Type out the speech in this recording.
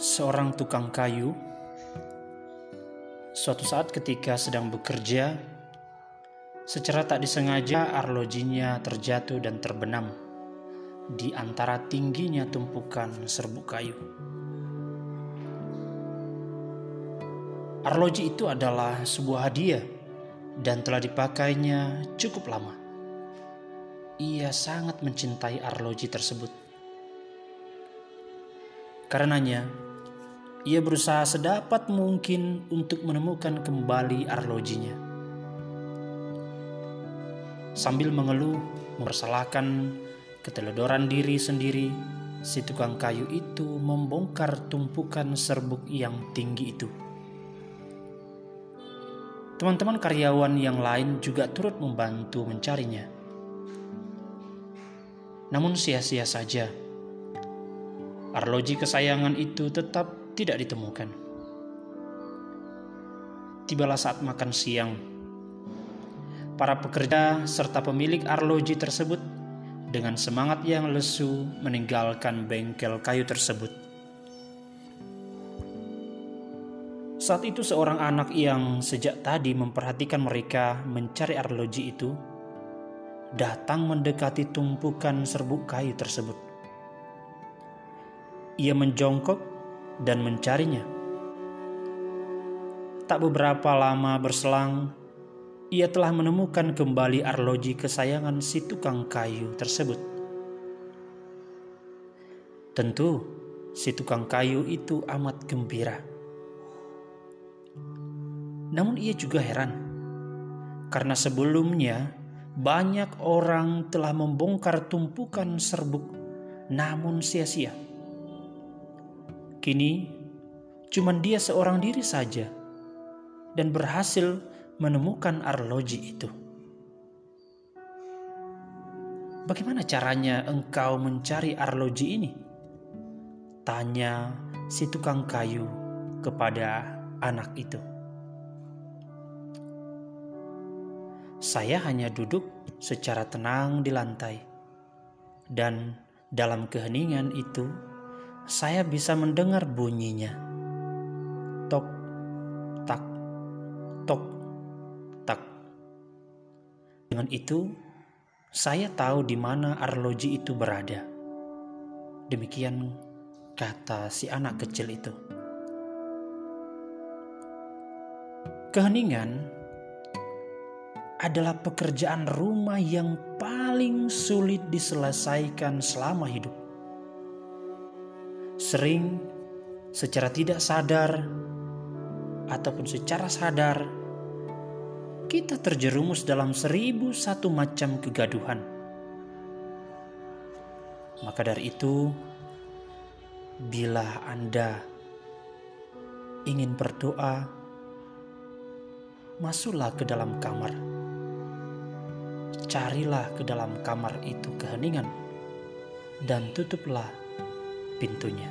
seorang tukang kayu suatu saat ketika sedang bekerja secara tak disengaja arlojinya terjatuh dan terbenam di antara tingginya tumpukan serbuk kayu. Arloji itu adalah sebuah hadiah dan telah dipakainya cukup lama. Ia sangat mencintai arloji tersebut. Karenanya, ia berusaha sedapat mungkin untuk menemukan kembali arlojinya. Sambil mengeluh, mempersalahkan keteledoran diri sendiri, si tukang kayu itu membongkar tumpukan serbuk yang tinggi itu. Teman-teman karyawan yang lain juga turut membantu mencarinya. Namun sia-sia saja. Arloji kesayangan itu tetap tidak ditemukan. Tibalah saat makan siang. Para pekerja serta pemilik arloji tersebut dengan semangat yang lesu meninggalkan bengkel kayu tersebut. Saat itu seorang anak yang sejak tadi memperhatikan mereka mencari arloji itu datang mendekati tumpukan serbuk kayu tersebut. Ia menjongkok dan mencarinya. Tak beberapa lama berselang, ia telah menemukan kembali arloji kesayangan si tukang kayu tersebut. Tentu, si tukang kayu itu amat gembira. Namun ia juga heran, karena sebelumnya banyak orang telah membongkar tumpukan serbuk, namun sia-sia. Kini, cuma dia seorang diri saja dan berhasil menemukan arloji itu. Bagaimana caranya engkau mencari arloji ini? Tanya si tukang kayu kepada anak itu. Saya hanya duduk secara tenang di lantai, dan dalam keheningan itu saya bisa mendengar bunyinya. Tok, tak, tok, tak. Dengan itu, saya tahu di mana arloji itu berada. Demikian kata si anak kecil itu. Keheningan adalah pekerjaan rumah yang paling sulit diselesaikan selama hidup sering secara tidak sadar ataupun secara sadar kita terjerumus dalam seribu satu macam kegaduhan. Maka dari itu, bila Anda ingin berdoa, masuklah ke dalam kamar. Carilah ke dalam kamar itu keheningan dan tutuplah pintunya.